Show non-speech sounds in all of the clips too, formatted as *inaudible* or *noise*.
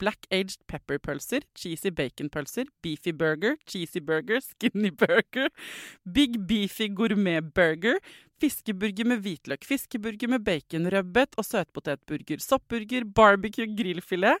black aged pepper-pølser, cheesy bacon-pølser, beefy burger, cheesy burger, skinny burger, big beefy gourmet-burger, fiskeburger med hvitløk, fiskeburger med bacon, rødbet og søtpotetburger, soppburger, barbecue, grillfilet,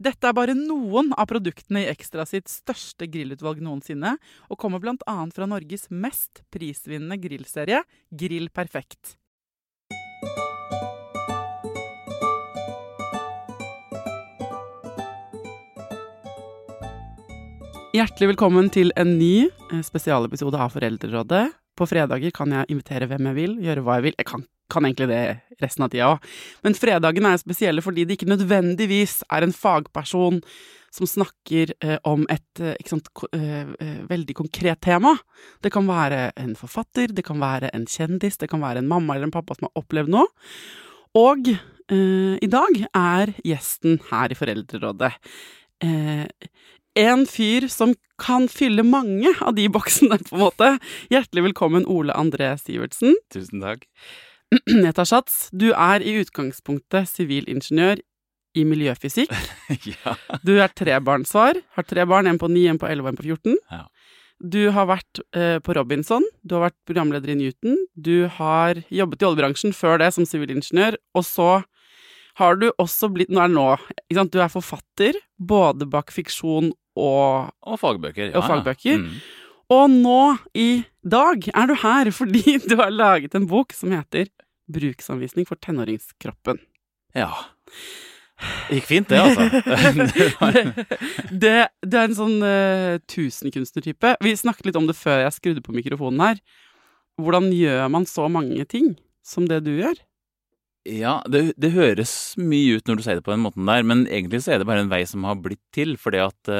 Dette er bare noen av produktene i Ekstra sitt største grillutvalg noensinne, og kommer bl.a. fra Norges mest prisvinnende grillserie, Grill Perfekt. Hjertelig velkommen til en ny eh, spesialepisode av Foreldrerådet. På fredager kan jeg invitere hvem jeg vil, gjøre hva jeg vil. Jeg kan, kan egentlig det resten av tida òg. Men fredagene er spesielle fordi det ikke nødvendigvis er en fagperson som snakker eh, om et eh, sant, eh, eh, veldig konkret tema. Det kan være en forfatter, det kan være en kjendis, det kan være en mamma eller en pappa som har opplevd noe. Og eh, i dag er gjesten her i Foreldrerådet eh, en fyr som kan fylle mange av de boksene, på en måte. Hjertelig velkommen, Ole André Sivertsen. Tusen takk. Jeg tar sats. Du er i utgangspunktet sivilingeniør i miljøfysikk. *laughs* ja. Du er trebarnsfar. Har tre barn, en på ni, en på elleve og en på 14. Ja. Du har vært eh, på Robinson, du har vært programleder i Newton, du har jobbet i oljebransjen før det som sivilingeniør, og så har du også blitt Nå er det nå, ikke sant, du er forfatter, både bak fiksjon og Og fagbøker. Og fagbøker. Mm. Og nå i dag er du her *laughs* fordi du har laget en bok som heter Bruksanvisning for tenåringskroppen. Ja. Det gikk fint, det, altså. *laughs* Det det, er en sånn uh, tusenkunstnertype. Vi snakket litt om det før jeg skrudde på mikrofonen her. Hvordan gjør man så mange ting som det du gjør? ja, det, det høres mye ut når du sier det på den måten der, men egentlig så er det bare en vei som har blitt til, fordi at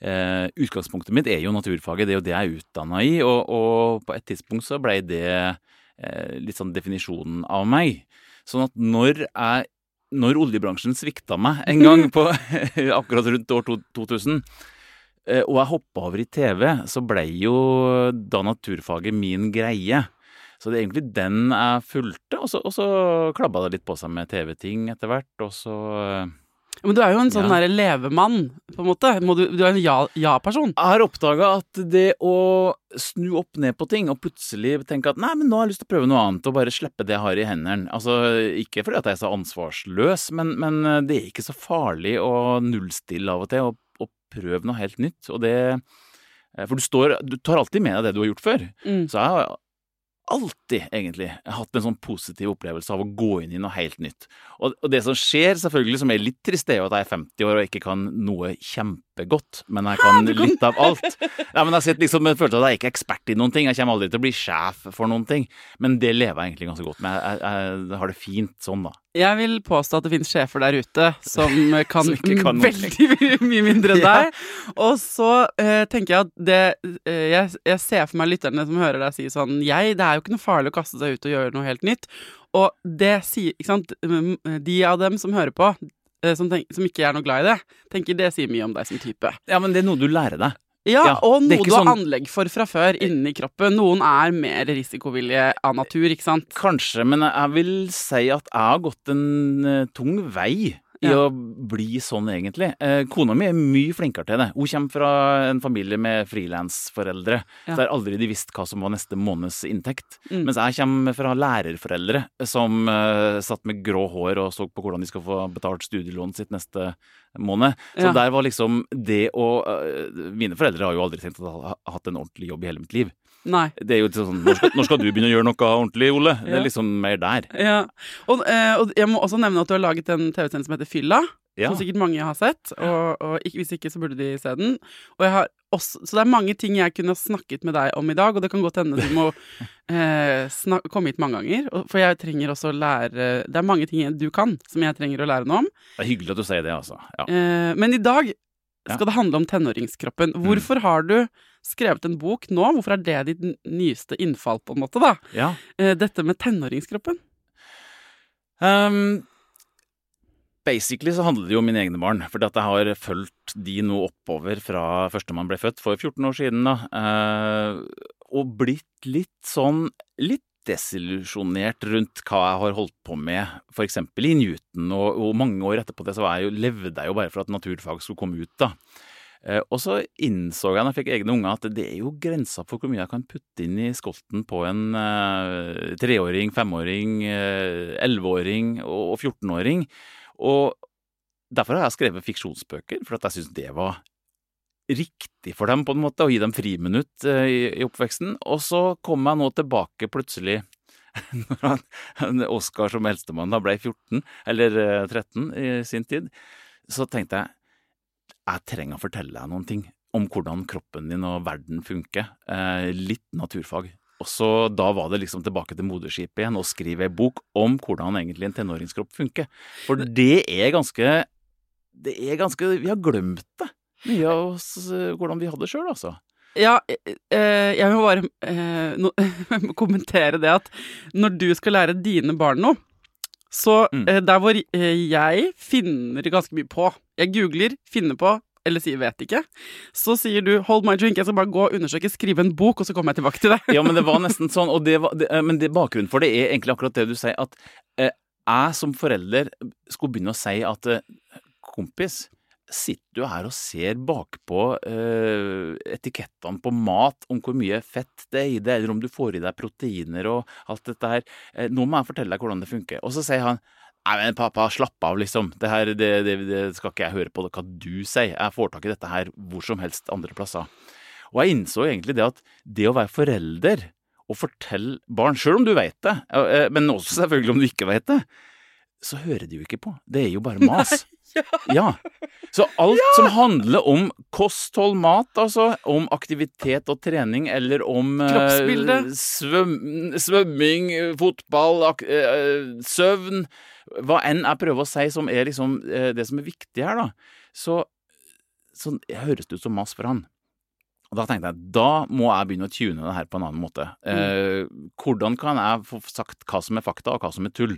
eh, utgangspunktet mitt er jo naturfaget, det er jo det jeg er utdanna i, og, og på et tidspunkt så blei det eh, litt sånn definisjonen av meg. Sånn at når jeg når oljebransjen svikta meg en gang *laughs* på *laughs* akkurat rundt år 2000, eh, og jeg hoppa over i TV, så blei jo da naturfaget min greie. Så det er egentlig den jeg fulgte, og så, og så klabba det litt på seg med TV-ting etter hvert, og så eh, Men du er jo en sånn Ja. levemann, på en måte. Må du, du er en ja- ja-person. Jeg har oppdaga at det å snu opp ned på ting, og plutselig tenke at nei, men nå har jeg lyst til å prøve noe annet, og bare slippe det jeg har i hendene Altså, ikke fordi at jeg er så ansvarsløs, men, men det er ikke så farlig å nullstille av og til, og, og prøve noe helt nytt. Og det For du står Du tar alltid med deg det du har gjort før. Mm. Så jeg har alltid, egentlig, hatt en sånn positiv opplevelse av å gå inn i noe helt nytt. Og, og det som skjer, selvfølgelig, som er litt trist, det er jo at jeg er 50 år og ikke kan noe kjempegodt, men jeg *laughs* kan litt av alt. Ja, men jeg sitter liksom med følelsen av at jeg ikke er ekspert i noen ting. Jeg kommer aldri til å bli sjef for noen ting. Men det lever jeg egentlig ganske godt med. Jeg, jeg, jeg har det fint sånn, da. Jeg vil påstå at det finnes sjefer der ute som *laughs* kan, Som ikke kan veldig mye mindre enn *laughs* Ja. Og så uh, tenker jeg at det uh, jeg, jeg ser for meg lytterne som hører deg si sånn Jeg, det er jo ikke noe farlig å kaste seg ut og gjøre noe helt nytt. Og det sier Ikke sant. Mm, De av dem som hører på, eh, som, tenk, som ikke er noe glad i det, tenker det sier mye om deg som type. Ja, men det er noe du lærer deg. Ja, Ja, og noe du har sånn- anlegg for fra før inni kroppen. Noen er mer risikovillige av natur, ikke sant? Kanskje, men jeg vil si at jeg har gått en eh, tung vei i Ja. å bli sånn, egentlig. Eh, kona mi er mye flinkere til det. Hun kommer fra en familie med frilansforeldre. Ja. Der aldri de visste hva som var neste måneds inntekt. Mm. Mens jeg kommer fra lærerforeldre som eh, satt med grå hår og så på hvordan de skal få betalt studielånet sitt neste måned. Så Ja. der var liksom det å eh, Mine foreldre har jo aldri tenkt at jeg har hatt en ordentlig jobb i hele mitt liv. Nei. Det er jo sånn Når skal, når skal du begynne å gjøre noe ordentlig, Ole? Det er liksom mer der. Ja. Og, eh, og jeg må også nevne at du har laget en TV-sending som heter Fylla. Ja. Som sikkert mange har sett. Og, og ikke, hvis ikke, så burde de se den. Og jeg har også, så det er mange ting jeg kunne ha snakket med deg om i dag, og det kan godt hende du må *laughs* eh, snak, komme hit mange ganger. For jeg trenger også å lære Det er mange ting du kan som jeg trenger å lære noe om. Det er hyggelig at du sier det, altså. Ja. Eh, men i dag Ja. skal det handle om tenåringskroppen. Hvorfor har du skrevet en bok nå? Hvorfor er det ditt nyeste innfall, på en måte, da? ja. Eh, dette med tenåringskroppen. Um, basically så handler det jo om mine egne barn. Fordi at jeg har fulgt de nå oppover fra førstemann ble født for 14 år siden. da. Uh, og blitt litt sånn litt desillusjonert rundt hva jeg har holdt på med, f.eks. i Newton. Og, og mange år etterpå det så var jeg jo, levde jeg jo bare for at naturfag skulle komme ut. da. Eh, og så innså jeg når jeg fikk egne unger at det er jo grenser for hvor mye jeg kan putte inn i skolten på en eh, treåring, femåring, eh, elleveåring og 14-åring. Og derfor har jeg skrevet fiksjonsbøker, for at jeg syns det var riktig for dem på en måte, å gi dem friminutt i, i oppveksten. Og så kom jeg nå tilbake plutselig *laughs* når han, Oskar som eldstemann ble 14, eller eh, 13 i sin tid, så tenkte jeg jeg trenger å fortelle deg noen ting om hvordan kroppen din og verden funker. Eh, litt naturfag. Og så Da var det liksom tilbake til moderskipet igjen og skrive ei bok om hvordan egentlig en tenåringskropp funker. For det er ganske Det er ganske Vi har glemt det. Mye av oss eh, hvordan vi hadde det sjøl, altså. Ja, eh, jeg må bare eh, *laughs* kommentere det at når du skal lære dine barn noe, så Mm. eh, der hvor eh, jeg finner ganske mye på Jeg googler, finner på, eller sier vet ikke. Så sier du 'hold my drink', jeg skal bare gå og undersøke, skrive en bok, og så kommer jeg tilbake til deg. Ja, men det var *laughs* nesten sånn. Og det var, det, eh, men det, bakgrunnen for det er egentlig akkurat det du sier, at eh, jeg som forelder skulle begynne å si at eh, kompis, sitter du her og ser bakpå eh, etikettene på mat om hvor mye fett det er i det, eller om du får i deg proteiner og alt dette her. Eh, nå må jeg fortelle deg hvordan det funker. Og så sier han Nei, men pappa, slapp av, liksom. Det her det, det, det skal ikke jeg høre på hva du sier. Jeg får tak i dette her hvor som helst andre plasser. Og jeg innså egentlig det at det å være forelder og fortelle barn, sjøl om du vet det, eh, men også selvfølgelig om du ikke vet det, så hører de jo ikke på. Det er jo bare mas. *laughs* Ja. Så alt som handler om kosthold, mat, altså, om aktivitet og trening, eller om Kroppsbilde. Uh, svøm, svømming, fotball, ak uh, søvn Hva enn jeg prøver å si som er liksom uh, det som er viktig her, da, så, så høres det ut som mas for han. Og da tenkte jeg, da må jeg begynne å tune det her på en annen måte. Mm. hvordan kan jeg få sagt hva som er fakta, og hva som er tull?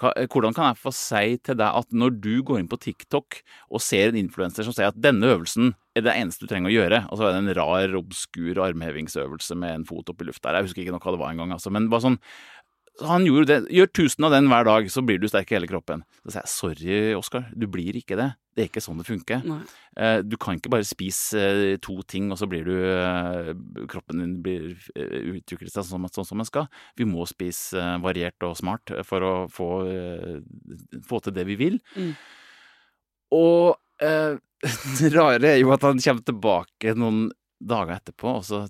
Eh, hvordan kan jeg få si til deg at når du går inn på TikTok og ser en influenser som sier at denne øvelsen er det eneste du trenger å gjøre, og så er det en rar, obskur armhevingsøvelse med en fot opp i lufta Jeg husker ikke noe hva det var engang, altså, men bare sånn han gjorde det. Gjør tusen av den hver dag, så blir du sterk i hele kroppen. Så sier jeg sorry, Oskar, du blir ikke det. Det er ikke sånn det funker. Nei. Eh, Du kan ikke bare spise eh, to ting, og så blir du eh, Kroppen din blir utviklet seg sånn, sånn som den skal. Vi må spise variert og smart for å få, få til det vi vil. Mm. Og eh, *laughs* det rare er jo at han kommer tilbake noen dager etterpå, og så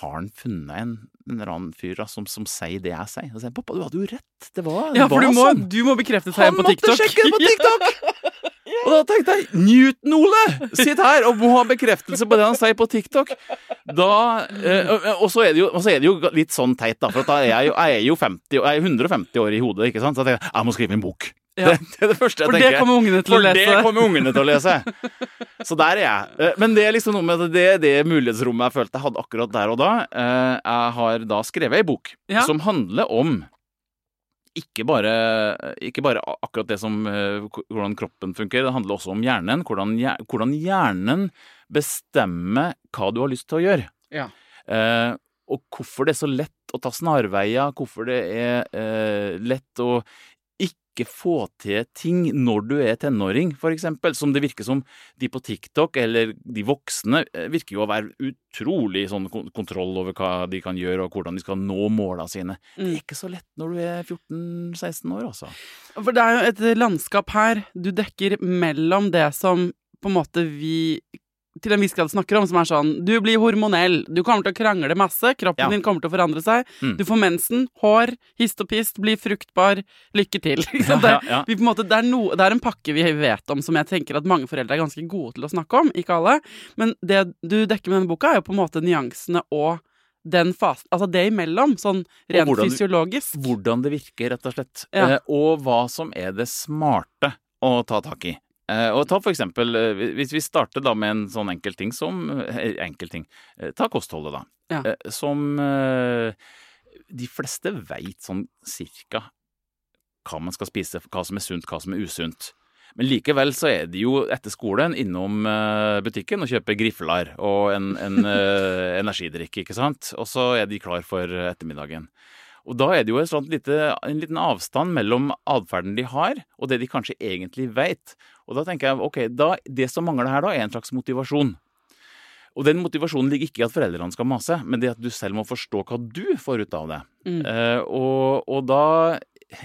har han funnet en, en eller annen fyr da, som, som sier det jeg sier. Og sier 'pappa, du hadde jo rett'. Det var, Ja, for du må, sånn. du må bekrefte seg Han på måtte sjekke det på *laughs* TikTok! Og da tenkte jeg Newton, Ole! Sitt her og må ha bekreftelse på det han sier på TikTok. Da, eh, og, så er det jo, og så er det jo litt sånn teit, da. For at da er jeg, jo, jeg er jo 50, jeg er 150 år i hodet, ikke sant. Så jeg tenker jeg må skrive en bok. Ja. Det, det er det første jeg For tenker. det For det kommer ungene til å lese. Så der er jeg. Eh, Men det er liksom noe med det, det mulighetsrommet jeg følte jeg hadde akkurat der og da. Eh, Jeg har da skrevet ei bok Ja. som handler om ikke bare, ikke bare akkurat det som eh, hvordan kroppen funker, det handler også om hjernen. Hvordan, hvordan hjernen bestemmer hva du har lyst til å gjøre. Ja. Eh, og hvorfor det er så lett å ta snarveier, hvorfor det er eh, lett å ikke få til ting når du er tenåring, eksempel. Som det virker som de på TikTok, eller de voksne, eh, virker jo å være utrolig sånn kontroll over hva de kan gjøre, og hvordan de skal nå måla sine. Det Mm. er ikke så lett når du er 14-16 år, altså. For det er jo et landskap her du dekker mellom det som på en måte vi til en viss grad snakker om, som er sånn Du blir hormonell, du kommer til å krangle masse, kroppen Ja. din kommer til å forandre seg, Mm. du får mensen, hår, hist og pist, blir fruktbar, lykke til. *laughs* Ja, Det, ja, måte, er no, det er en pakke vi vet om som jeg tenker at mange foreldre er ganske gode til å snakke om, ikke alle. Men det du dekker med denne boka, er jo på en måte nyansene og den fasen Altså det imellom, sånn rent hvordan fysiologisk. Hvordan det virker, rett og slett. Eh, og hva som er det smarte å ta tak i. Eh, og ta for eksempel, eh, hvis vi starter da med en sånn enkel ting som eh, Enkel ting. Ta kostholdet, da. Ja. Som de fleste veit sånn cirka hva man skal spise, hva som er sunt, hva som er usunt. Men likevel så er de jo etter skolen innom butikken og kjøper grifler og en, en *laughs* energidrikk, ikke sant? Og så er de klar for ettermiddagen. Og da er det jo lite, en liten avstand mellom atferden de har, og det de kanskje egentlig veit. Og da tenker jeg ok, da, det som mangler her da, er en slags motivasjon. Og den motivasjonen ligger ikke i at foreldrene skal mase, men det at du selv må forstå hva du får ut av det. Mm. Uh, og, og da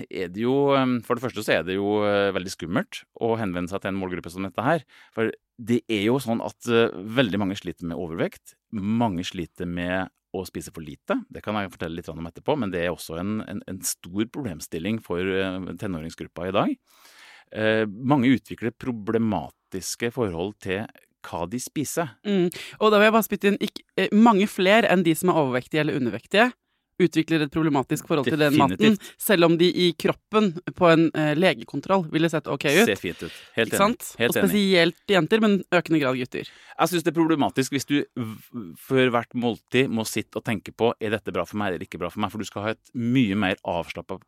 er det jo eh, For det første så er det jo eh, veldig skummelt å henvende seg til en målgruppe som dette her. For det er jo sånn at veldig mange sliter med overvekt. Mange sliter med å spise for lite. Det kan jeg fortelle litt om etterpå, men det er også en, en, en stor problemstilling for eh, tenåringsgruppa i dag. Eh, mange utvikler problematiske forhold til hva de spiser. Mm. Og da vil jeg bare spytte inn ikk- eh, mange flere enn de som er overvektige eller undervektige, utvikler et problematisk forhold til den maten, selv om de i kroppen på en eh, legekontroll ville sett ok ut. Ser fint ut. Helt enig. Helt og enig. spesielt jenter, men økende grad gutter. Jeg syns det er problematisk hvis du før hvert måltid må sitte og tenke på er dette bra for meg eller ikke bra for meg, for du skal ha et mye mer avslappa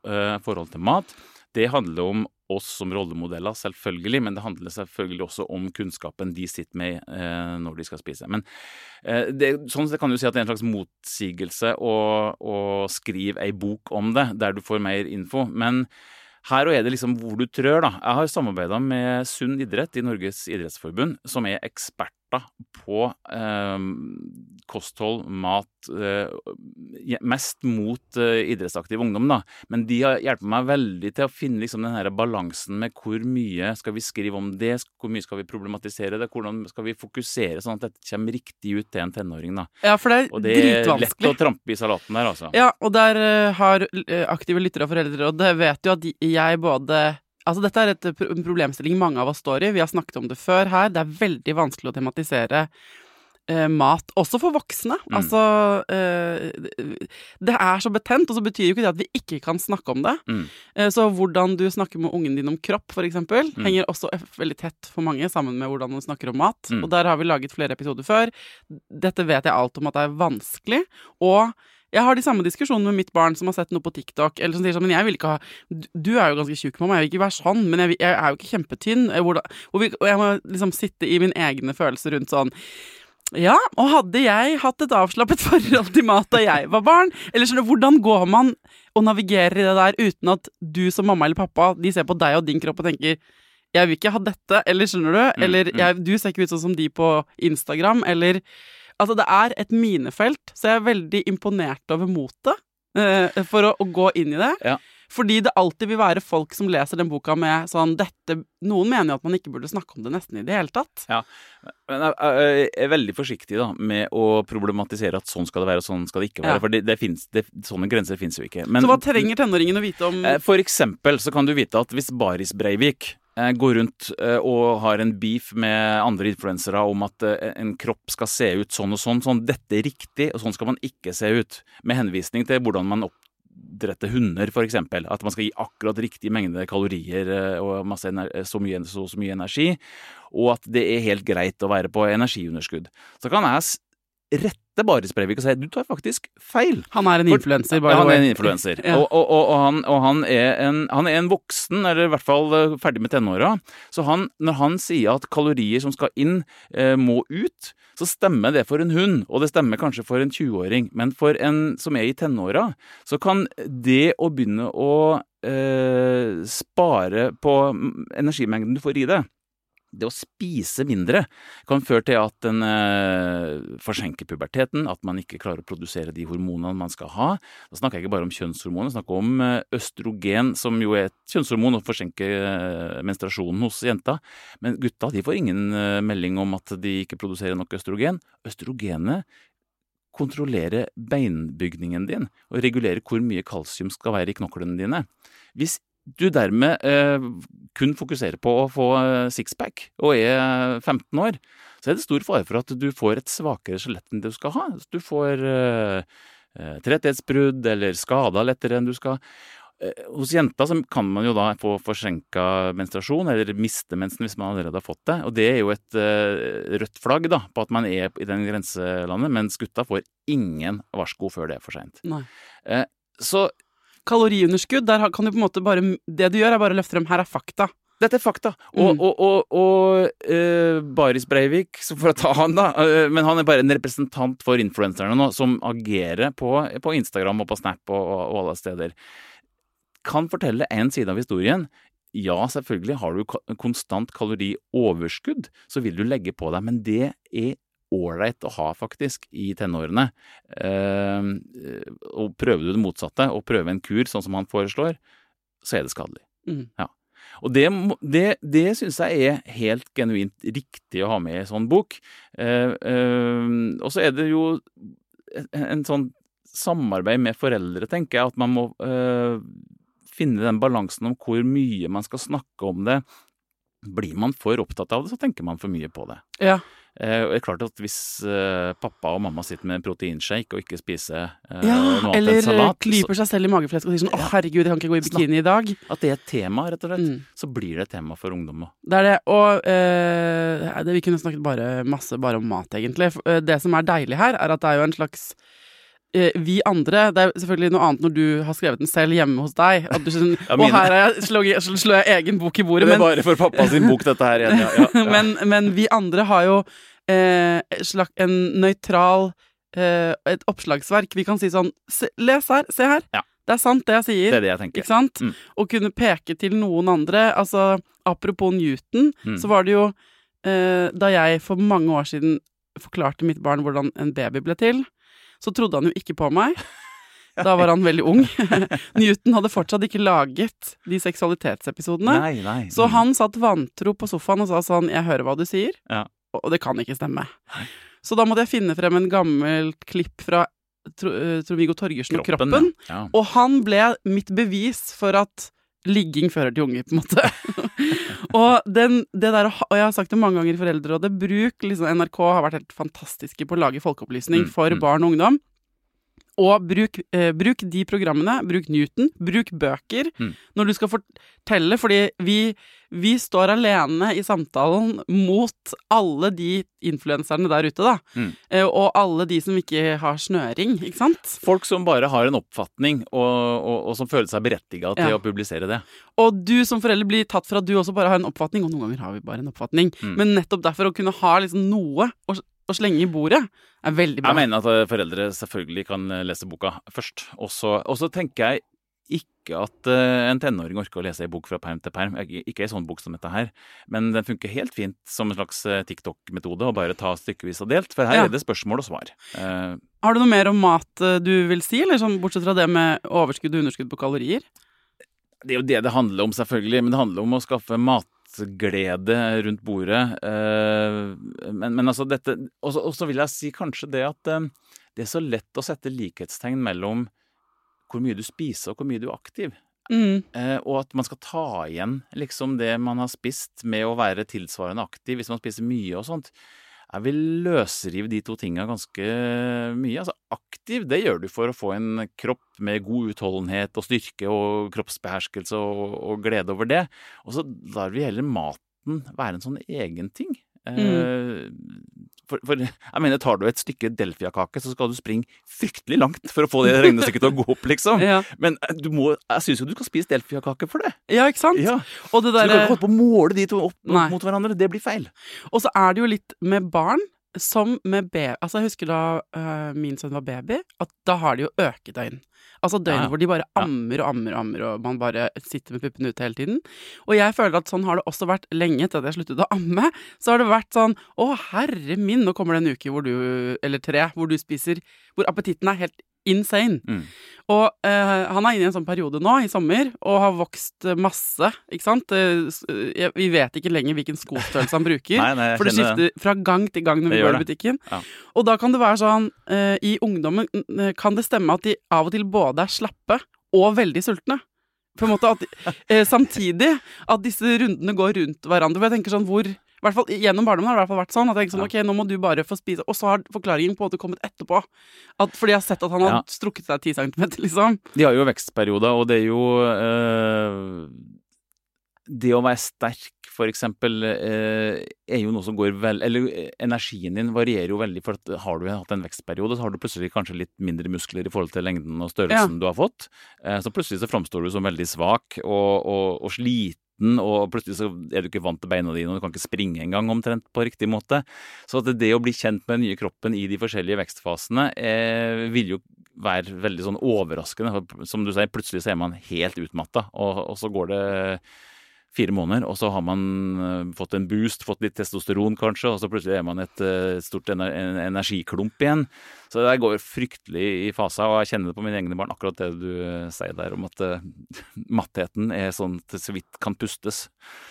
forhold til mat. Det handler om oss som rollemodeller, selvfølgelig, men det handler selvfølgelig også om kunnskapen de sitter med eh, når de skal spise. Men eh, det, sånn sett kan du si at det er en slags motsigelse å, å skrive ei bok om det, der du får mer info. Men her er det liksom hvor du trør, da. Jeg har samarbeida med Sunn idrett i Norges idrettsforbund, som er eksperter på eh, kosthold, mat, eh, mest mot eh, idrettsaktiv ungdom, da. Men de har hjulpet meg veldig til å finne liksom den her balansen med hvor mye skal vi skrive om det, hvor mye skal vi problematisere det, hvordan skal vi fokusere sånn at dette kommer riktig ut til en tenåring, da. Ja, for det er Og det er lett å trampe i salaten der, altså. Ja, og der eh, har eh, aktive lyttere og foreldre, og det vet jo at jeg både Altså, dette er et en problemstilling mange av oss står i. Vi har snakket om det før her. Det er veldig vanskelig å tematisere eh, mat, også for voksne. Mm. Altså eh, Det er så betent, og så betyr jo ikke det at vi ikke kan snakke om det. Mm. Eh, så hvordan du snakker med ungen din om kropp, eksempel, Mm. henger også veldig tett for mange sammen med hvordan man snakker om mat. Mm. Og der har vi laget flere episoder før. Dette vet jeg alt om at det er vanskelig. Og jeg har de samme diskusjonene med mitt barn som har sett noe på TikTok. Eller som sier sånn, men jeg vil ikke ha Du er jo ganske tjukk, mamma. Jeg vil ikke være sånn. Men jeg, vil- jeg er jo ikke kjempetynn. Eh, og, vi, og jeg må liksom sitte i mine egne følelser rundt sånn ja, og hadde jeg hatt et avslappet *laughs* forhold til mat da jeg var barn? Eller skjønner du, hvordan går man og navigerer i det der uten at du som mamma eller pappa De ser på deg og din kropp og tenker 'jeg vil ikke ha dette', eller skjønner du? Mm, Eller mm. jeg, 'du ser ikke ut sånn som de på Instagram', eller Altså, det er et minefelt, så jeg er veldig imponert over motet eh, for å, å gå inn i det. Ja. Fordi det alltid vil være folk som leser den boka med sånn dette Noen mener jo at man ikke burde snakke om det nesten i det hele tatt. Men jeg, jeg er veldig forsiktig da, med å problematisere at sånn skal det være og sånn skal det ikke være. Ja. For det, det finnes, det, sånne grenser finnes jo ikke. Men, så hva trenger tenåringen å vite om Eh, For eksempel så kan du vite at hvis Baris Breivik eh, går rundt eh, og har en beef med andre influensere om at eh, en kropp skal se ut sånn og sånn, sånn dette er riktig, og sånn skal man ikke se ut, med henvisning til hvordan man oppdretter hunder, eksempel. At man skal gi akkurat riktig mengde kalorier eh, og masse så, mye, så, så mye energi, og at det er helt greit å være på energiunderskudd. Så kan jeg rette Baris Breivik og si du tar faktisk feil. Han er en influenser, influenser, Ja, han er en influenser. Ja. Og, og, og, han, og han, er en, han er en voksen, eller i hvert fall eh, ferdig med tenåra. Så han, når han sier at kalorier som skal inn, eh, må ut, så stemmer det for en hund. Og det stemmer kanskje for en 20-åring. Men for en som er i tenåra, så kan det å begynne å eh, spare på energimengden du får i det det å spise mindre kan føre til at den eh, forsenker puberteten, at man ikke klarer å produsere de hormonene man skal ha. Da snakker jeg ikke bare om kjønnshormoner, jeg snakker om eh, østrogen, som jo er et kjønnshormon og forsenker eh, menstruasjonen hos jenta. Men gutta de får ingen eh, melding om at de ikke produserer nok østrogen. Østrogenet kontrollerer beinbygningen din og regulerer hvor mye kalsium skal være i knoklene dine. Hvis du dermed eh, kun fokuserer på å få eh, sixpack og er 15 år, så er det stor fare for at du får et svakere skjelett enn det du skal ha. Du får eh, eh, tretthetsbrudd eller skader lettere enn du skal. Eh, Hos jenter så kan man jo da få forsinka menstruasjon, eller miste mensen hvis man allerede har fått det. Og det er jo et eh, rødt flagg da, på at man er i den grenselandet, mens gutta får ingen varsko før det er for seint. Så Kaloriunderskudd, der kan du på en måte bare Det du gjør, er bare å løfte frem her er fakta. Dette er fakta. Og, Mm. og, og, og uh, Baris Breivik, så for å ta han, da uh, Men han er bare en representant for influenserne nå, som agerer på, på Instagram og på Snap og, og alle steder. Kan fortelle én side av historien. Ja, selvfølgelig har du konstant kalorioverskudd, så vil du legge på deg, men det er ålreit å ha, faktisk, i tenårene. Eh, og prøver du det motsatte, og prøver en kur sånn som han foreslår, så er det skadelig. Mm. Ja. Og det, det, det syns jeg er helt genuint riktig å ha med i en sånn bok. Eh, eh, og så er det jo en, en sånn samarbeid med foreldre, tenker jeg, at man må eh, finne den balansen om hvor mye man skal snakke om det. Blir man for opptatt av det, så tenker man for mye på det. Ja. Eh, det er klart at Hvis eh, pappa og mamma sitter med en proteinshake og ikke spiser eh, ja noe annet eller enn salat, klyper seg selv i mageflesk og sier sånn 'Å, herregud, jeg kan ikke gå i bikini i dag'. at det er et tema, rett og slett, Mm. så blir det et tema for ungdom òg. Det er det. Og eh, det, vi kunne snakket bare masse bare om mat, egentlig. Det som er deilig her, er at det er jo en slags vi andre Det er selvfølgelig noe annet når du har skrevet den selv hjemme hos deg. At du sånn, *laughs* Ja, Og her er jeg, slår, jeg, slår jeg egen bok i bordet. Det er bare for pappa sin bok, dette her igjen. Ja, *laughs* ja, men, men vi andre har jo eh, slag- en nøytral eh, Et oppslagsverk. Vi kan si sånn se, Les her, se her. Ja. Det er sant, det jeg sier. det er det jeg tenker. Ikke sant? Mm. Å kunne peke til noen andre. Altså, apropos Newton, Mm. så var det jo eh, Da jeg for mange år siden forklarte mitt barn hvordan en baby ble til, så trodde han jo ikke på meg. *laughs* Da var han veldig ung. *laughs* Newton hadde fortsatt ikke laget de seksualitetsepisodene. Nei, nei. Så Mm. han satt vantro på sofaen og sa sånn 'Jeg hører hva du sier', Ja. og det kan ikke stemme. Så da måtte jeg finne frem en gammelt klipp fra Tro- eh, Trond-Viggo Torgersen og Kroppen. Ja. Og han ble mitt bevis for at ligging fører til unger, på en måte. *laughs* og, den, det der, og jeg har sagt det mange ganger i Foreldrerådet, bruk liksom, NRK har vært helt fantastiske på å lage folkeopplysning Mm, for mm. barn og ungdom. Og bruk, eh, bruk de programmene, bruk Newton, bruk bøker Mm. når du skal fortelle, fordi vi, vi står alene i samtalen mot alle de influenserne der ute, da. Mm. Eh, og alle de som ikke har snøring, ikke sant? Folk som bare har en oppfatning, og, og, og som føler seg berettiga til Ja. å publisere det. Og du som forelder blir tatt for at du også bare har en oppfatning, og noen ganger har vi bare en oppfatning, Mm. men nettopp derfor å kunne ha liksom noe å, å slenge i bordet, er veldig bra. Jeg mener at eh, foreldre selvfølgelig kan eh, lese boka først. Og så tenker jeg ikke at eh, en tenåring orker å lese ei bok fra perm til perm. Ikke ei sånn bok som dette her. Men den funker helt fint som en slags TikTok-metode å bare ta stykkevis og delt. For her Ja. er det spørsmål og svar. Har du noe mer om mat du vil si, eller sånn, bortsett fra det med overskudd og underskudd på kalorier? Det er jo det det handler om, selvfølgelig. Men det handler om å skaffe matglede rundt bordet. Eh, Men, men altså dette Og så- vil jeg si kanskje det at eh, det er så lett å sette likhetstegn mellom hvor mye du spiser og hvor mye du er aktiv. Mm. Eh, og at man skal ta igjen liksom det man har spist med å være tilsvarende aktiv hvis man spiser mye og sånt. Jeg vil løsrive de to tinga ganske mye. Altså aktiv, det gjør du for å få en kropp med god utholdenhet og styrke og kroppsbeherskelse og, og glede over det. Og så lar vi heller maten være en sånn egen ting. Eh, For, for jeg mener, tar du et stykke delfiakake, så skal du springe fryktelig langt for å få det regnestykket til å gå opp, liksom. Ja. Men eh, du må, jeg syns jo du skal spise delfiakake for det. ja, ikke sant? Ja. Det Så du kan ikke holde på å måle de to opp Nei. mot hverandre. Det blir feil. og så er det jo litt med barn som med baby Altså, jeg husker da uh, min sønn var baby, at da har de jo økedøgn. Altså døgn Ja, ja. hvor de bare ammer og ammer og ammer, og man bare sitter med puppene ute hele tiden. Og jeg føler at sånn har det også vært lenge etter at jeg sluttet å amme. Så har det vært sånn Å, herre min, nå kommer det en uke hvor du, eller tre, hvor du spiser Hvor appetitten er helt insane. Mm. Og eh, han er inne i en sånn periode nå, i sommer, og har vokst masse, ikke sant? Eh, eh, Vi vet ikke lenger hvilken skostørrelse han bruker. *laughs* Nei, nei, For det skifter fra gang til gang når vi går i butikken. Ja. Og da kan det være sånn eh, I ungdommen eh, kan det stemme at de av og til både er slappe og veldig sultne. På en måte at eh, Samtidig at disse rundene går rundt hverandre. For jeg tenker sånn hvor hvert fall Gjennom barndommen har det i hvert fall vært sånn. At jeg sånn, ok, nå må du bare få spise Og så har forklaringen på en måte kommet etterpå. At, fordi jeg har sett at han har Ja. strukket seg 10 cm, liksom. De har jo vekstperioder, og det er jo øh, Det å være sterk, for eksempel, øh, er jo noe som går vel Eller eh, energien din varierer jo veldig, for at har du hatt en vekstperiode, så har du plutselig kanskje litt mindre muskler i forhold til lengden og størrelsen du har fått. Så plutselig så framstår du som veldig svak og, og, og sliten, og plutselig så er du ikke vant til beina dine, og du kan ikke springe engang omtrent på riktig måte. Så at det å bli kjent med den nye kroppen i de forskjellige vekstfasene eh, vil jo være veldig sånn overraskende. Som du sier, plutselig så er man helt utmatta, og, og så går det fire måneder, og så har man eh, fått en boost, fått litt testosteron kanskje, og så plutselig er man et eh, stort energiklump igjen. Så det der går fryktelig i fasa, og jeg kjenner det på mine egne barn, akkurat det du eh, sier der om at uh, *laughs* mattheten er sånn at det så vidt kan pustes.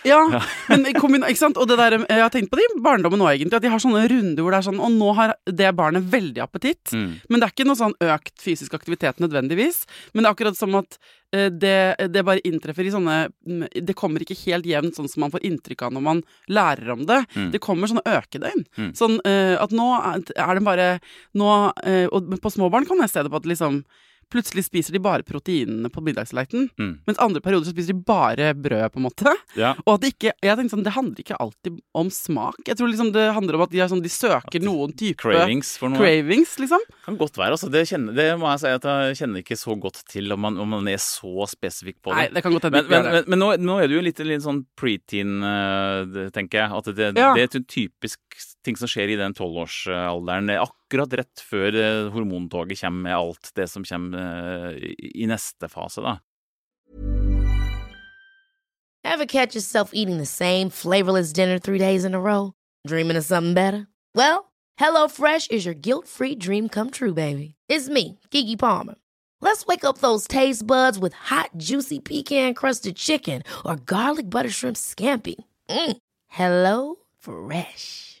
Ja, *laughs* men kombina- ikke sant? Og det der, jeg har tenkt på det i barndommen nå, egentlig. At de har sånne runder hvor det er sånn Og nå har det barnet veldig appetitt. Mm. Men det er ikke noe sånn økt fysisk aktivitet nødvendigvis. Men det er akkurat som at eh, det, det bare inntreffer i sånne mm, Det kommer ikke helt jevnt sånn som man får inntrykk av når man lærer om det. Mm. Det kommer sånne økedøgn. Mm. Sånn uh, at nå er det bare nå, eh, Og på småbarn kan jeg se det på at liksom Plutselig spiser de bare proteinene på middagsleiten. Mm. Mens andre perioder så spiser de bare brød, på en måte. Ja. *laughs* Og at det ikke Jeg tenkte sånn, det handler ikke alltid om smak. Jeg tror liksom det handler om at de, sånn, de søker noen type Cravings for noe. cravings, liksom. Kan godt være, altså. Det, kjenner, det må jeg si at jeg kjenner ikke så godt til om man, om man er så spesifikk på det. Nei, det kan godt hende Men, men, men, men nå, nå er det jo litt, litt sånn preteen, eh, tenker jeg. At det, Ja. det er typisk ting som skjer i den tolvårsalderen. Er Akkurat rett før eh, hormontoget kommer med alt det som kommer eh, i, neste fase, da. Ever catch yourself eating the same flavorless dinner three days in a row? Dreaming of something better? Well, HelloFresh is your guilt free dream come true, baby. It's me, Gigi Palmer. Let's wake up those taste buds with hot, juicy pecan crusted chicken or garlic butter shrimp scampi. Mm. Hello Fresh.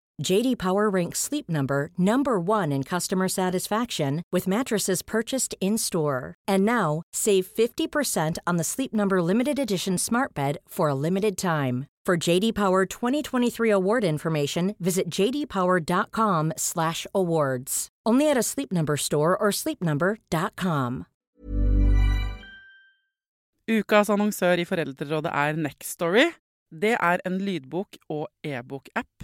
JD Power ranks Sleep Number number 1 in customer satisfaction with mattresses purchased in-store. And now, save 50% on the Sleep Number limited edition Smart Bed for a limited time. For JD Power 2023 award information, visit jdpower.com/awards. Only at a Sleep Number store or sleepnumber.com. Ukas annonsør i Foreldrerådet er Nextory. Det er en lydbok- og e-bok-app.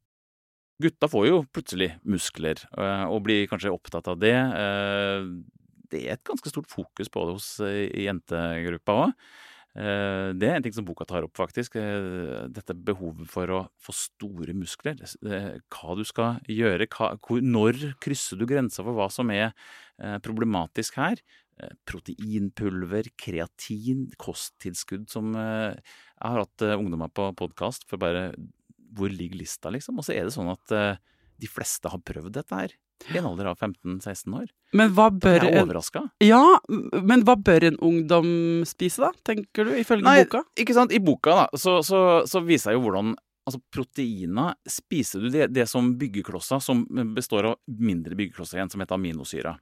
Gutta får jo plutselig muskler, eh, og blir kanskje opptatt av det. Eh, Det er et ganske stort fokus på det hos eh, jentegruppa òg. Det er en ting som boka tar opp, faktisk. Dette behovet for å få store muskler. Hva du skal gjøre. Når krysser du grensa for hva som er problematisk her? Proteinpulver, kreatin, kosttilskudd som Jeg har hatt ungdommer på podkast for bare hvor ligger lista, liksom? Og så er det sånn at uh, de fleste har prøvd dette her i en alder av 15-16 år. Men hva bør Jeg er overraska. ja, men hva bør en ungdom spise, da, tenker du, ifølge Nei, boka? ikke sant. I boka da, så, så, så viser jeg jo hvordan Altså, proteiner Spiser du det, det som byggeklosser, som består av mindre byggeklosser igjen, som heter aminosyra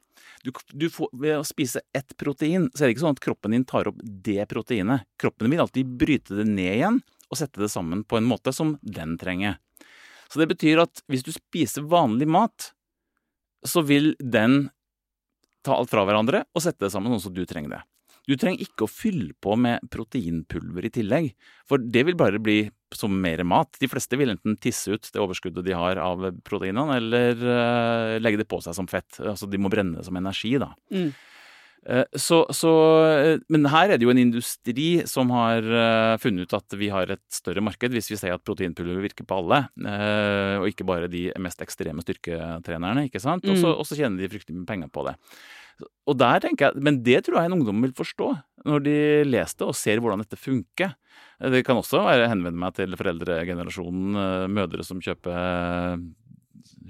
du, du får, Ved å spise ett protein, så er det ikke sånn at kroppen din tar opp det proteinet. Kroppen vil alltid bryte det ned igjen og sette det sammen på en måte som den trenger. Så det betyr at hvis du spiser vanlig mat, så vil den ta alt fra hverandre og sette det sammen sånn som du trenger det. Du trenger ikke å fylle på med proteinpulver i tillegg, for det vil bare bli som mer mat. De fleste vil enten tisse ut det overskuddet de har av proteinene, eller eh, legge det på seg som fett. Altså de må brenne det som energi, da. Mm. Eh, Så, så, eh, men her er det jo en industri som har eh, funnet ut at vi har et større marked hvis vi sier at proteinpulver virker på alle, og ikke bare de mest ekstreme styrketrenerne. ikke sant? Mm. Og så tjener de fryktelig mye penger på det. Og der tenker jeg, Men det tror jeg en ungdom vil forstå når de leser det og ser hvordan dette funker. Det kan også være henvende meg til foreldregenerasjonen, mødre som kjøper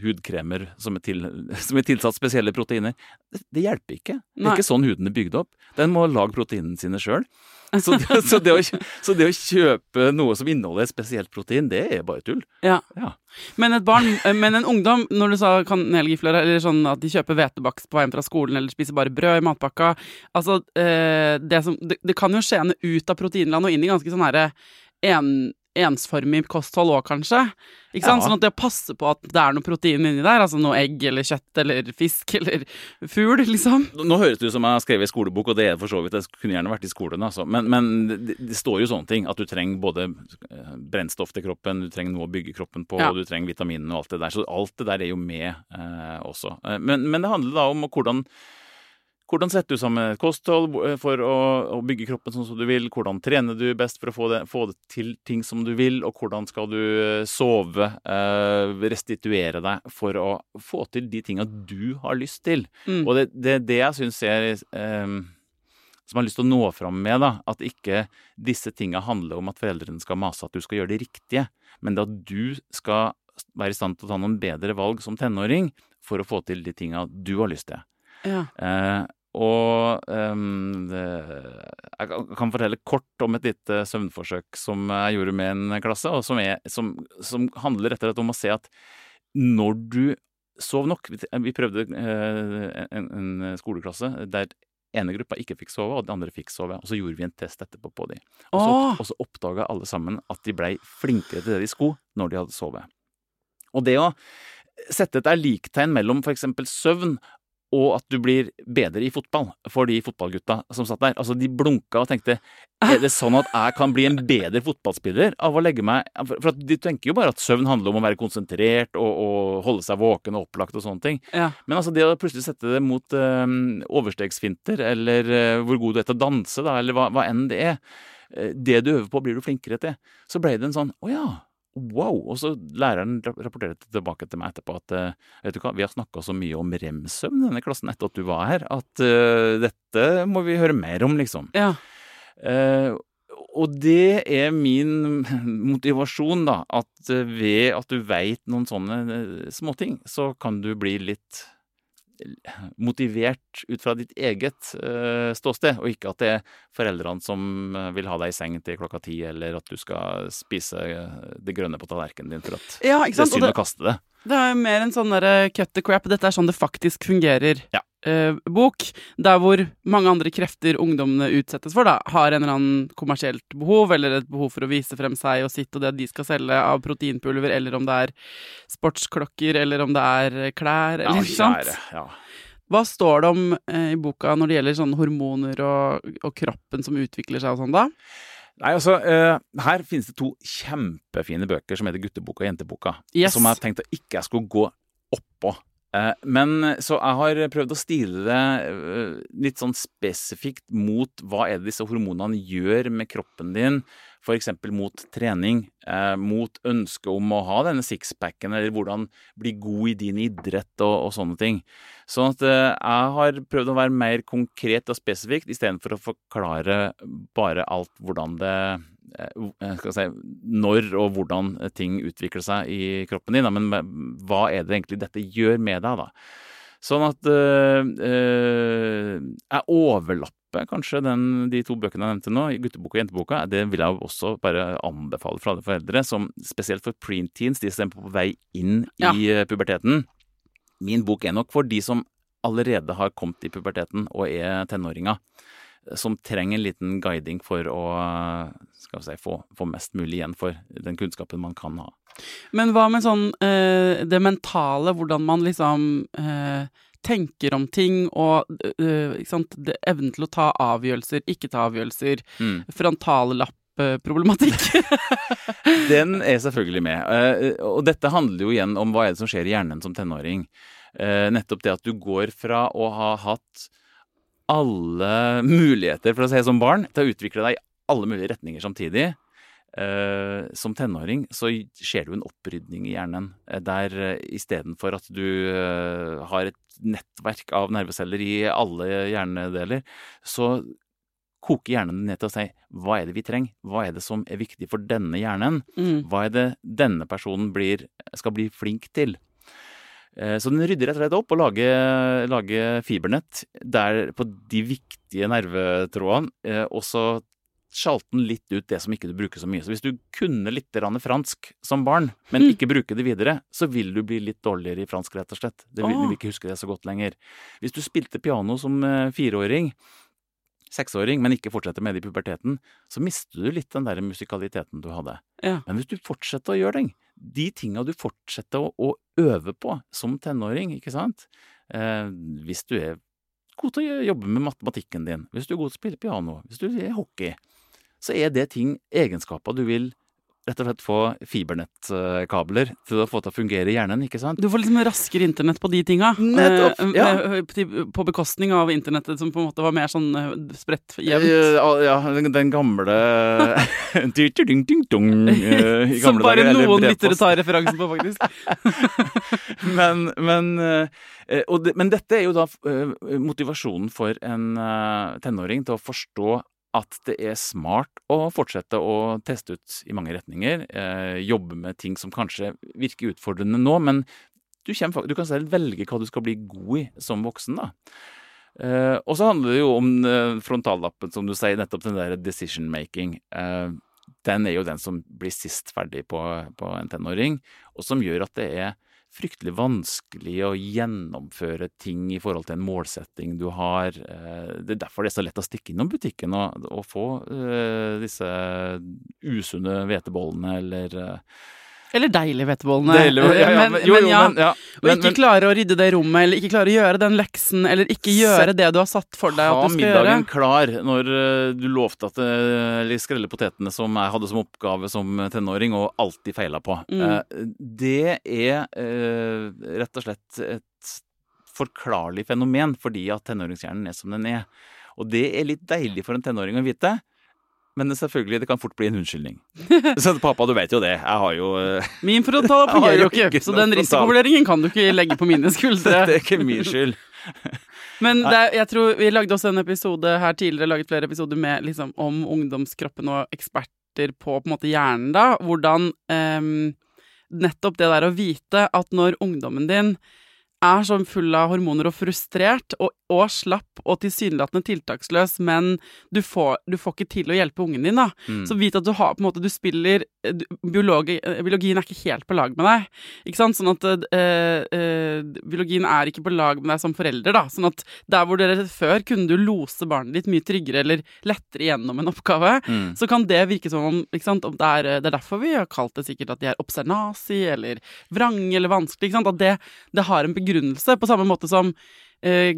hudkremer som er, til, *laughs* som er tilsatt spesielle proteiner. Det, det hjelper ikke. Det er ikke sånn huden er bygd opp. Den må lage proteinene sine sjøl. *laughs* Så, så, så det å kjøpe noe som inneholder et spesielt protein, det er bare tull. Ja. Ja. Men et barn, eh, men en ungdom, når du sa kanelgifler, eller sånn at de kjøper hvetebakst på veien fra skolen, eller spiser bare brød i matpakka Altså, eh, det, som, det, det kan jo skjene ut av proteinland og inn i ganske sånn herre en, ensformig kosthold òg, kanskje. Ikke sant? Ja. Sånn at det å passe på at det er noe protein inni der, altså noe egg eller kjøtt eller fisk eller fugl, liksom. Nå høres det ut som jeg har skrevet i skolebok, og det er det for så vidt. Jeg kunne gjerne vært i skolen, altså. Men, men det, det står jo sånne ting. At du trenger både eh, brennstoff til kroppen, du trenger noe å bygge kroppen på, Ja. og du trenger vitaminene og alt det der. Så alt det der er jo med eh, også. Eh, Men, men det handler da om hvordan hvordan setter du sammen et kosthold eh, for å, å bygge kroppen sånn som du vil? Hvordan trener du best for å få det, få det til ting som du vil? Og hvordan skal du eh, sove, eh, restituere deg for å få til de tinga du har lyst til? Mm. Og det er det, det jeg syns er eh, Som jeg har lyst til å nå fram med, da. At ikke disse tinga handler om at foreldrene skal mase at du skal gjøre det riktige, men det at du skal være i stand til å ta noen bedre valg som tenåring for å få til de tinga du har lyst til. Ja. Eh, og um, det, jeg kan- fortelle kort om et lite søvnforsøk som jeg gjorde med en klasse, og som, er, som, som handler rett og slett om å se at når du sov nok Vi, prøvde eh, en, en skoleklasse der ene gruppa ikke fikk sove, og den andre fikk sove. Og så gjorde vi en test etterpå på de. Og så, Åh! så oppdaga alle sammen at de blei flinkere til det de skulle, når de hadde sovet. Og det å sette et liktegn mellom eksempel søvn og at du blir bedre i fotball for de fotballgutta som satt der. Altså, de blunka og tenkte er det sånn at jeg kan bli en bedre fotballspiller av å legge meg For de tenker jo bare at søvn handler om å være konsentrert og, og holde seg våken og opplagt og sånne ting. Ja. Men altså det å plutselig sette det mot um, overstegsfinter, eller uh, hvor god du er til å danse, da, eller hva, hva enn det er, eh, det du øver på, blir du flinkere til. Så ble det en sånn å ja, wow. Og så læreren rap- rapporterte tilbake til meg etterpå at eh, vet du hva, vi har snakka så mye om rem-søvn i denne klassen etter at du var her, at uh, dette må vi høre mer om, liksom. Ja. Uh, og det er min motivasjon, da. At ved at du veit noen sånne småting, så kan du bli litt motivert ut fra ditt eget uh, ståsted, og ikke at det er foreldrene som eh, vil ha deg i seng til klokka ti, eller at du skal spise eh, det grønne på tallerkenen din for at Ja, det er synd å kaste det. Det er mer en sånn derre cut the crap. Dette er sånn det faktisk fungerer. Ja. eh, bok, der hvor mange andre krefter ungdommene utsettes for, da, har en eller annen kommersielt behov, eller et behov for å vise frem seg og sitt og det de skal selge av proteinpulver, eller om det er sportsklokker, eller om det er klær, eller ikke sant? kjære, ja. Hva står det om eh, i boka når det gjelder sånne hormoner og, og kroppen som utvikler seg og sånn, da? Nei, altså, uh, Her finnes det to kjempefine bøker som heter Gutteboka og Jenteboka. Yes. Som jeg tenkte ikke jeg skulle gå oppå. Eh, men Så jeg har prøvd å stile det eh, litt sånn spesifikt mot hva er det disse hormonene gjør med kroppen din, f.eks. mot trening, eh, mot ønsket om å ha denne sixpacken, eller hvordan bli god i din idrett og, og sånne ting. Sånn at jeg har prøvd å være mer konkret og spesifikt, istedenfor å forklare bare alt hvordan det si, når og hvordan ting utvikler seg i kroppen din. Da. Men hva er det egentlig dette gjør med deg, da? Sånn at øh, øh, jeg overlapper kanskje den, de to bøkene jeg nevnte nå, gutteboka og jenteboka. Det vil jeg også bare anbefale for alle foreldre, som spesielt for preteens, de som er på vei inn Ja. i puberteten. Min bok er nok for de som allerede har kommet i puberteten og er tenåringer. Som trenger en liten guiding for å skal vi si, få, få mest mulig igjen for den kunnskapen man kan ha. Men hva med sånn eh, det mentale, hvordan man liksom eh, tenker om ting og eh, evnen til å ta avgjørelser, ikke ta avgjørelser, Mm. frontallapp-problematikk. *laughs* *laughs* Den er selvfølgelig med. Eh, Og dette handler jo igjen om hva er det som skjer i hjernen som tenåring. Eh, Nettopp det at du går fra å ha hatt alle muligheter, for å si som barn, til å utvikle deg i alle mulige retninger samtidig. Uh, som tenåring så skjer det jo en opprydning i hjernen, eh, der uh, istedenfor at du uh, har et nettverk av nerveceller i alle hjernedeler, så koker hjernen ned til å si hva er det vi trenger, hva er det som er viktig for denne hjernen, Mm. hva er det denne personen blir, skal bli flink til. Eh, Så den rydder rett og slett opp og lager, lager fibernett der på de viktige nervetrådene, eh, og så sjalter den litt ut det som ikke du bruker så mye. Så hvis du kunne litt fransk som barn, men Mm. ikke bruke det videre, så vil du bli litt dårligere i fransk, rett og slett. Du vil. Vil ikke huske det så godt lenger. Hvis du spilte piano som eh, fireåring, seksåring, men ikke fortsetter med det i puberteten, så mister du litt den der musikaliteten du hadde. Ja. Men hvis du fortsetter å gjøre ting, de tinga du fortsetter å, å øve på som tenåring, ikke sant eh, Hvis du er god til å jobbe med matematikken din, hvis du er god til å spille piano, hvis du er hockey, så er det ting, egenskaper du vil rett og slett få fibernettkabler til å få til å fungere i hjernen, ikke sant? Du får liksom raskere internett på de tinga. Nettopp, eh, ja. På bekostning av internettet som på en måte var mer sånn eh, spredt jevnt. Eh, Ja, den, gamle *laughs* eh, *laughs* Som gamle bare noen lyttere tar referansen på, faktisk. *laughs* men, men, eh, det, men dette er jo da eh, motivasjonen for en eh, tenåring til å forstå at det er smart å fortsette å teste ut i mange retninger. eh, jobbe med ting som kanskje virker utfordrende nå, men du, kommer, du kan selv velge hva du skal bli god i som voksen. da. Eh, og så handler det jo om eh, frontallappen, som du sier, nettopp den der decision making. Eh, den er jo den som blir sist ferdig på, på en tenåring, og som gjør at det er fryktelig vanskelig å gjennomføre ting i forhold til en målsetting du har. Eh, Det er derfor det er så lett å stikke innom butikken og, og få uh, disse usunne hvetebollene eller eh, Eller deilige hvetebollene. Deilig, ja, ja, men, jo, men ja. men, ja, Og men, ikke men klare å rydde det rommet, eller ikke klare å gjøre den leksen, eller ikke gjøre det du har satt for deg at du skal gjøre. Ha middagen klar når eh, du lovte at de Eller skrelle potetene som jeg hadde som oppgave som tenåring, og alltid feila på. Mm. Eh, Det er eh, rett og slett et forklarlig fenomen fordi at tenåringshjernen er som den er. Og det er litt deilig for en tenåring å vite. Men selvfølgelig, det kan fort bli en unnskyldning. *laughs* Så pappa, du vet jo det. Jeg har jo eh, Min for å ta *laughs* fungerer jo jo ikke, så den frontal. risikovurderingen kan du ikke legge på mine *laughs* skuldre. Det er ikke min skyld. Men er, jeg tror vi lagde også en episode her tidligere, laget flere episoder med liksom om ungdomskroppen og eksperter på på en måte hjernen da. Hvordan um, nettopp det der å vite at når ungdommen din er sånn full av hormoner og frustrert og, og slapp og tilsynelatende tiltaksløs, men du får, du får ikke til å hjelpe ungen din, da. Mm. Så vit at du har på en måte Du spiller du, biologi, eh, Biologien er ikke helt på lag med deg. Ikke sant? Sånn at øh, øh, biologien er ikke på lag med deg som forelder, da. Sånn at der hvor dere før kunne du lose barnet ditt mye tryggere eller lettere gjennom en oppgave, Mm. så kan det virke som om, ikke sant? om det, er, det er derfor vi har kalt det sikkert at de er obsernasi eller vrange eller vanskelig. Ikke sant? At det, det har en begrunnelse, på samme måte som eh,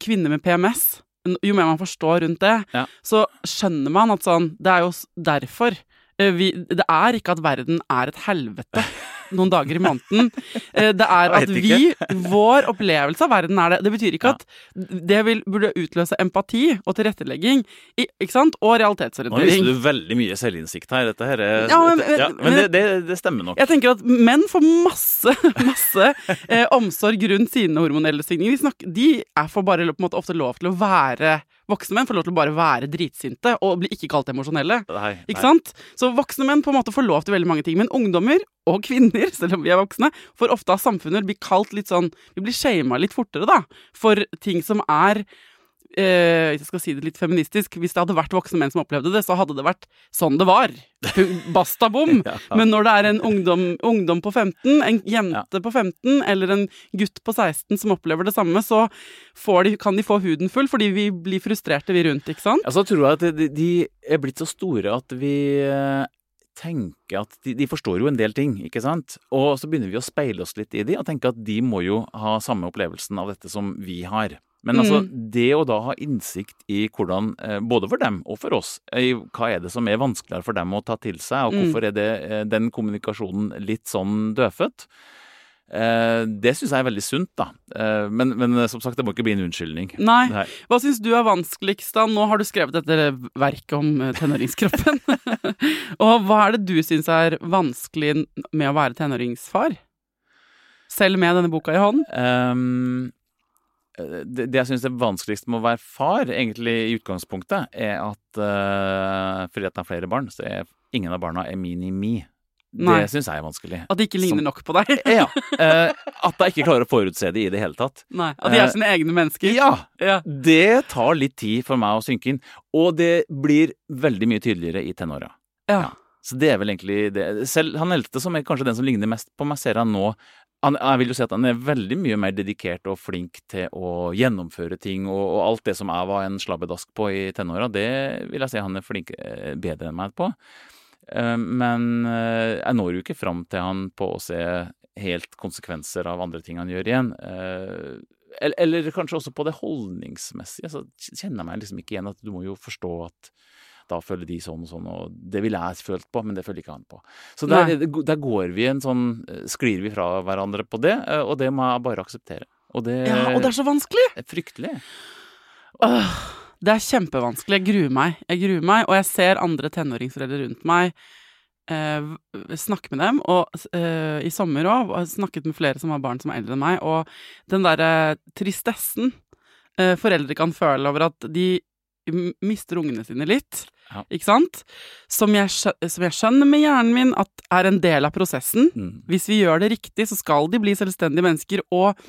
kvinner med PMS. Jo mer man forstår rundt det, Ja. så skjønner man at sånn Det er jo derfor. eh, Vi, det er ikke at verden er et helvete *laughs* noen dager i måneden. Eh, Det er at vi, vår opplevelse av verden er det. Det betyr ikke at det vil, burde utløse empati og tilrettelegging, ikke sant? Og Nå viser du veldig mye selvinnsikt her. Dette her er, Ja, men- ja, men- det, det, det stemmer nok. Jeg tenker at menn får masse, *laughs* masse eh, omsorg rundt sine hormonelle svingninger. De, de er for bare på en måte ofte lov til å være Voksne menn får lov til å bare være dritsinte og bli ikke kalt emosjonelle. Nei, Ikke nei. sant? Så voksne menn på en måte får lov til veldig mange ting. Men ungdommer, og kvinner, *laughs* selv om vi er voksne, får ofte av samfunnet bli kalt litt sånn Vi blir shama litt fortere, da, for ting som er eh, Hvis jeg skal si det litt feministisk, hvis det hadde vært voksne menn som opplevde det, så hadde det vært sånn det var. Basta bom. *laughs* Ja. Men når det er en ungdom, ungdom på 15, en jente på 15 eller en gutt på 16 som opplever det samme, så får de, kan de få huden full fordi vi blir frustrerte, vi rundt, ikke sant? Ja, så tror jeg at de, de er blitt så store at vi eh, tenker at de, de forstår jo en del ting, ikke sant? Og så begynner vi å speile oss litt i de og tenke at de må jo ha samme opplevelsen av dette som vi har. Men altså, det å da ha innsikt i hvordan, eh, både for dem og for oss, hva er det som er vanskeligere for dem å ta til seg, og hvorfor er det eh, den kommunikasjonen litt sånn dødfødt, eh, det syns jeg er veldig sunt, da. Men, men som sagt, det må ikke bli en unnskyldning. Nei. Hva syns du er vanskeligst, da? Nå har du skrevet dette verket om tenåringskroppen. *laughs* og hva er det du syns er vanskelig med å være tenåringsfar? Selv med denne boka i hånden? Ehm, det, det jeg syns er vanskeligst med å være far, egentlig i utgangspunktet, er at uh, fordi at jeg har flere barn, så er ingen av barna er mini-me. Nei. Det syns jeg er vanskelig. At de ikke ligner Som- nok på deg? *laughs* Ja. Uh, *laughs* at jeg ikke klarer å forutse det i det hele tatt. Nei, At de Eh, er sine egne mennesker? Ja! Ja. Det tar litt tid for meg å synke inn, og det blir veldig mye tydeligere i tenåra. Ja. Så det er vel egentlig det. Selv han eldste, som er kanskje den som ligner mest på meg, ser jeg nå han, Jeg vil jo si at han er veldig mye mer dedikert og flink til å gjennomføre ting, og, og alt det som jeg var en slabbedask på i tenåra, det vil jeg si han er flink, eh, bedre enn meg på. Eh, Men eh, jeg når jo ikke fram til han på å se helt konsekvenser av andre ting han gjør igjen. Eller, eller kanskje også på det holdningsmessige. Så kjenner jeg meg liksom ikke igjen at du må jo forstå at da føler de sånn og sånn, og det ville jeg følt på, men det føler ikke han på. Så der, der går vi en sånn Sklir vi fra hverandre på det, eh, og det må jeg bare akseptere. Og det, ja, og det er så vanskelig! er fryktelig. Åh, det er kjempevanskelig. Jeg gruer meg. Jeg gruer meg, og jeg ser andre tenåringsforeldre rundt meg eh, snakke med dem. Og eh, i sommer òg og snakket med flere som har barn som er eldre enn meg, og den derre tristessen eh, foreldre kan føle over at de mister ungene sine litt. Ja. Ikke sant? Som jeg, som jeg skjønner med hjernen min at er en del av prosessen. Mm. Hvis vi gjør det riktig, så skal de bli selvstendige mennesker og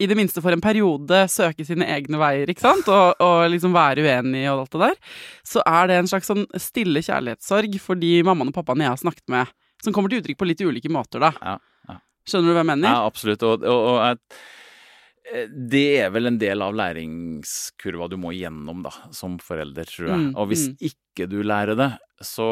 i det minste for en periode søke sine egne veier, ikke sant? Og, og liksom være uenige og alt det der. Så er det en slags sånn stille kjærlighetssorg for de mammaen og pappaene jeg har snakket med, som kommer til uttrykk på litt ulike måter, da. Ja, ja. Skjønner du hva jeg mener? Ja, absolutt. Og, og, og jeg, det er vel en del av læringskurva du må igjennom da, som forelder, tror jeg. Mm, og hvis mm. ikke du lærer det, så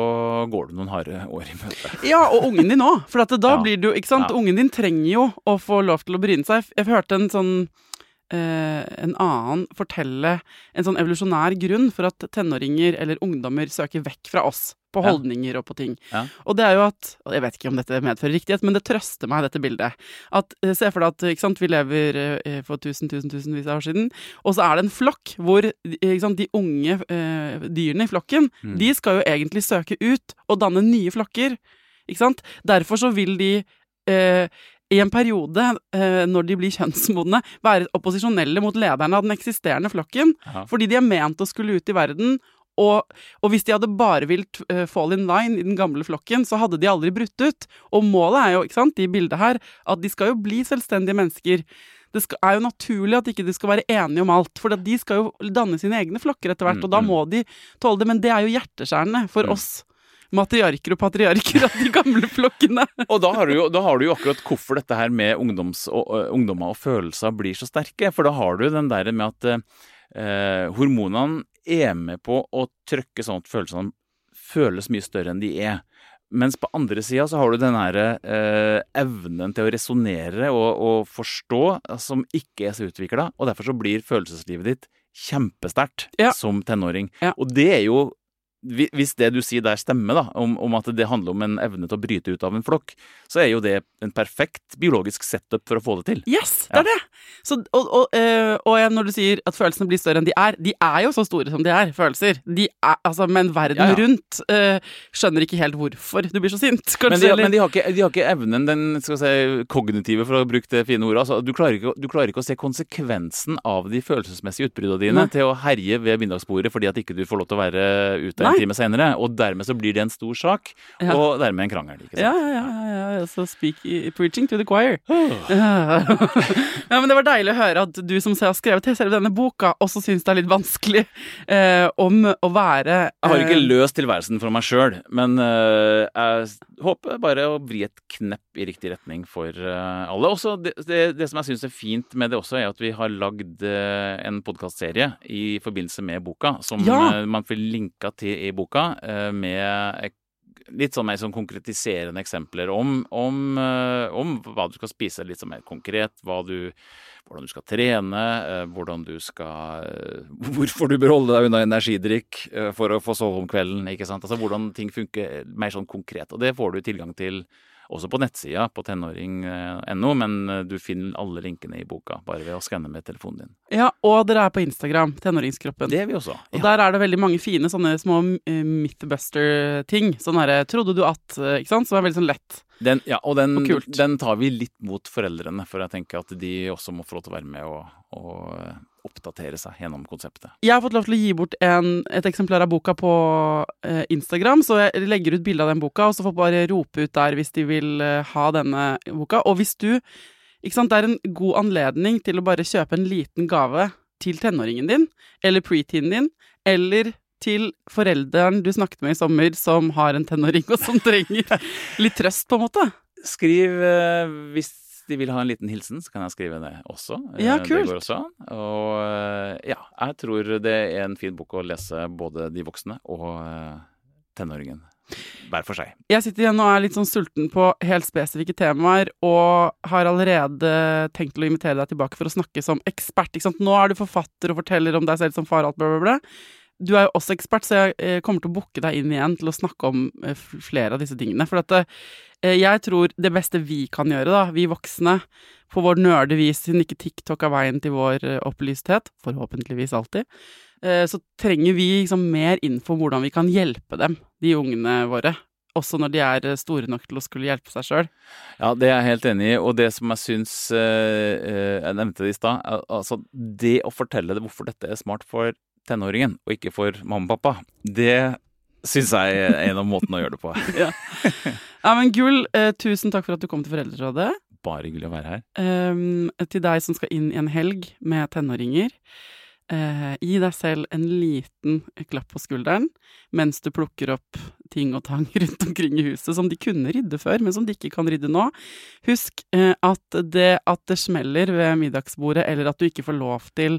går du noen harde år i møte. Ja, og ungen din òg. For at da *laughs* Ja. blir du Ikke sant? Ja. Ungen din trenger jo å få lov til å bryne seg. Jeg hørte en sånn eh, en annen fortelle en sånn evolusjonær grunn for at tenåringer eller ungdommer søker vekk fra oss på holdninger og på ting. Ja. Og det er jo at og Jeg vet ikke om dette medfører riktighet, men det trøster meg, dette bildet. At, eh, Se for deg at sant, vi lever eh, for tusen, tusen, tusenvis av år siden, og så er det en flokk hvor eh, sant, de unge eh, dyrene i flokken, Mm. de skal jo egentlig søke ut og danne nye flokker. Ikke sant? Derfor så vil de eh, i en periode, eh, når de blir kjønnsmodne, være opposisjonelle mot lederne av den eksisterende flokken. Ja. Fordi de er ment å skulle ut i verden og, og hvis de hadde bare villet uh, fall in line i den gamle flokken, så hadde de aldri brutt ut. Og målet er jo, ikke sant, i bildet her, at de skal jo bli selvstendige mennesker. Det skal, er jo naturlig at ikke de skal være enige om alt, for de skal jo danne sine egne flokker etter hvert, Mm, og da mm. må de tåle det. Men det er jo hjerteskjærende for Mm. oss matriarker og patriarker av de gamle flokkene. *laughs* Og da har, du jo, da har du jo akkurat hvorfor dette her med ungdoms, og, ungdommer og følelser blir så sterke. For da har du den der med at eh, hormonene er med på å trykke sånn at følelsene føles mye større enn de er. Mens på andre sida så har du den her eh, evnen til å resonnere og, og forstå som ikke er så utvikla, og derfor så blir følelseslivet ditt kjempesterkt Ja. som tenåring. Ja. Og det er jo Hvis det du sier der stemmer, da, om, om at det handler om en evne til å bryte ut av en flokk, så er jo det en perfekt biologisk setup for å få det til. Yes, det er det! Så, og, og, øh, og når du sier at følelsene blir større enn de er, de er jo så store som de er, følelser. De er, altså, men verden Ja, ja. rundt øh, skjønner ikke helt hvorfor du blir så sint, *laughs* kanskje. Men, de, men de, har ikke, de har ikke evnen, den skal si, kognitive, for å bruke det fine ordet. Altså, du, klarer ikke, du klarer ikke å se konsekvensen av de følelsesmessige utbruddene dine Nei. til å herje ved middagsbordet fordi at ikke du får lov til å være ute Nei. En time senere. Og dermed så blir det en stor sak, Ja. og dermed en krangel. ikke sant? Ja, ja, ja, ja, ja. Så speak, preaching to the choir. *sighs* ja, men Det var deilig å høre at du som har skrevet selve denne boka, også syns det er litt vanskelig eh, om å være Jeg har ikke eh, løst tilværelsen for meg sjøl, men eh, jeg håper bare å vri et knepp i riktig retning for øh, alle. Også det, det, det som jeg syns er fint med det også, er at vi har lagd øh, en podkastserie i forbindelse med boka, som Ja. øh, man får linka til i boka, med litt sånn mer sånn konkretiserende eksempler om, om, øh, om hva du skal spise, litt sånn mer konkret, du hvordan du skal trene, eh, hvordan du skal eh, *laughs* Hvorfor du bør holde deg unna energidrikk eh, for å få sove om kvelden. ikke sant? Altså Hvordan ting funker mer sånn konkret. Og det får du tilgang til også på nettsida på tenåring.no, men eh, du finner alle linkene i boka bare ved å skanne med telefonen din. Ja, og dere er på Instagram, Tenåringskroppen. Det er vi også. Og der er det veldig mange fine sånne små uh, Mythbuster-ting. Sånn herre 'Trodde du at' eh, Ikke sant? Som er veldig sånn lett. Den, ja, og den, Og den tar vi litt mot foreldrene, for jeg tenker at de også må få lov til å være med og, og eh, oppdatere seg gjennom konseptet. Jeg har fått lov til å gi bort en, et eksemplar av boka på eh, Instagram, så jeg legger ut bilde av den boka, og så får bare rope ut der hvis de vil eh, ha denne boka. Og hvis du ikke sant, Det er en god anledning til å bare kjøpe en liten gave til tenåringen din, eller preteenen din, eller til forelderen du snakket med i sommer, som har en tenåring, og som trenger *laughs* litt trøst, på en måte. Skriv eh, hvis de vil ha en liten hilsen, så kan jeg skrive det også. Ja, Ja, Det kult. går også an. Og eh, ja, jeg tror det er en fin bok å lese både de voksne og eh, tenåringen hver for seg. Jeg sitter igjen og er litt sånn sulten på helt spesifikke temaer, og har allerede tenkt til å invitere deg tilbake for å snakke som ekspert. Ikke sant? Nå er du forfatter og forteller om deg selv som far og alt, bla, bla, bla. Du er jo også ekspert, så jeg eh, kommer til å booke deg inn igjen til å snakke om eh, flere av disse tingene. For at eh, jeg tror det beste vi kan gjøre, da, vi voksne, på vår nerdevis, siden ikke TikTok er veien til vår opplysthet, forhåpentligvis alltid, så trenger vi liksom mer info om hvordan vi kan hjelpe dem, de ungene våre. Også når de er store nok til å skulle hjelpe seg sjøl. Ja, det er jeg helt enig i. Og det som jeg syns Jeg nevnte det i stad. Altså, det å fortelle det hvorfor dette er smart for tenåringen, og ikke for mamma og pappa, det syns jeg er en av måtene å gjøre det på. *laughs* Ja, men Gull, eh, tusen takk for at du kom til Foreldrerådet. Bare hyggelig å være her. Ehm, til deg som skal inn i en helg med tenåringer. Eh, gi deg selv en liten klapp på skulderen mens du plukker opp ting og tang *laughs* rundt omkring i huset som de kunne rydde før, men som de ikke kan rydde nå. Husk eh, at det at det smeller ved middagsbordet, eller at du ikke får lov til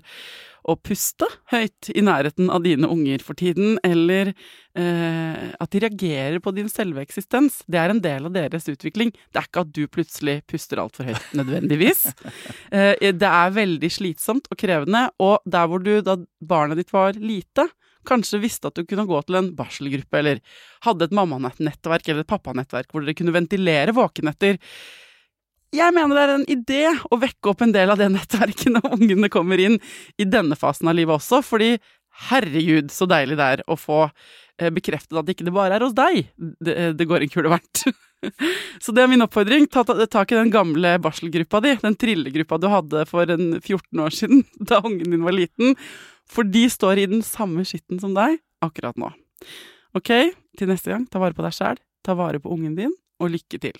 å puste høyt i nærheten av dine unger for tiden, eller eh, at de reagerer på din selve eksistens, det er en del av deres utvikling. Det er ikke at du plutselig puster altfor høyt, *laughs* nødvendigvis. Eh, det er veldig slitsomt og krevende, og der hvor du, da barnet ditt var lite, kanskje visste at du kunne gå til en barselgruppe, eller hadde et mammanettverk eller et pappanettverk hvor dere kunne ventilere våkenetter. Jeg mener det er en idé å vekke opp en del av det nettverket når ungene kommer inn i denne fasen av livet også, fordi herregud, så deilig det er å få eh, bekreftet at ikke det bare er hos deg det, det går en kule verdt. *laughs* Så det er min oppfordring. Ta tak i den gamle barselgruppa di, den trillegruppa du hadde for en 14 år siden, *laughs* da ungen din var liten. For de står i den samme skitten som deg, akkurat nå. Ok, til neste gang, ta vare på deg sjæl, ta vare på ungen din, og lykke til.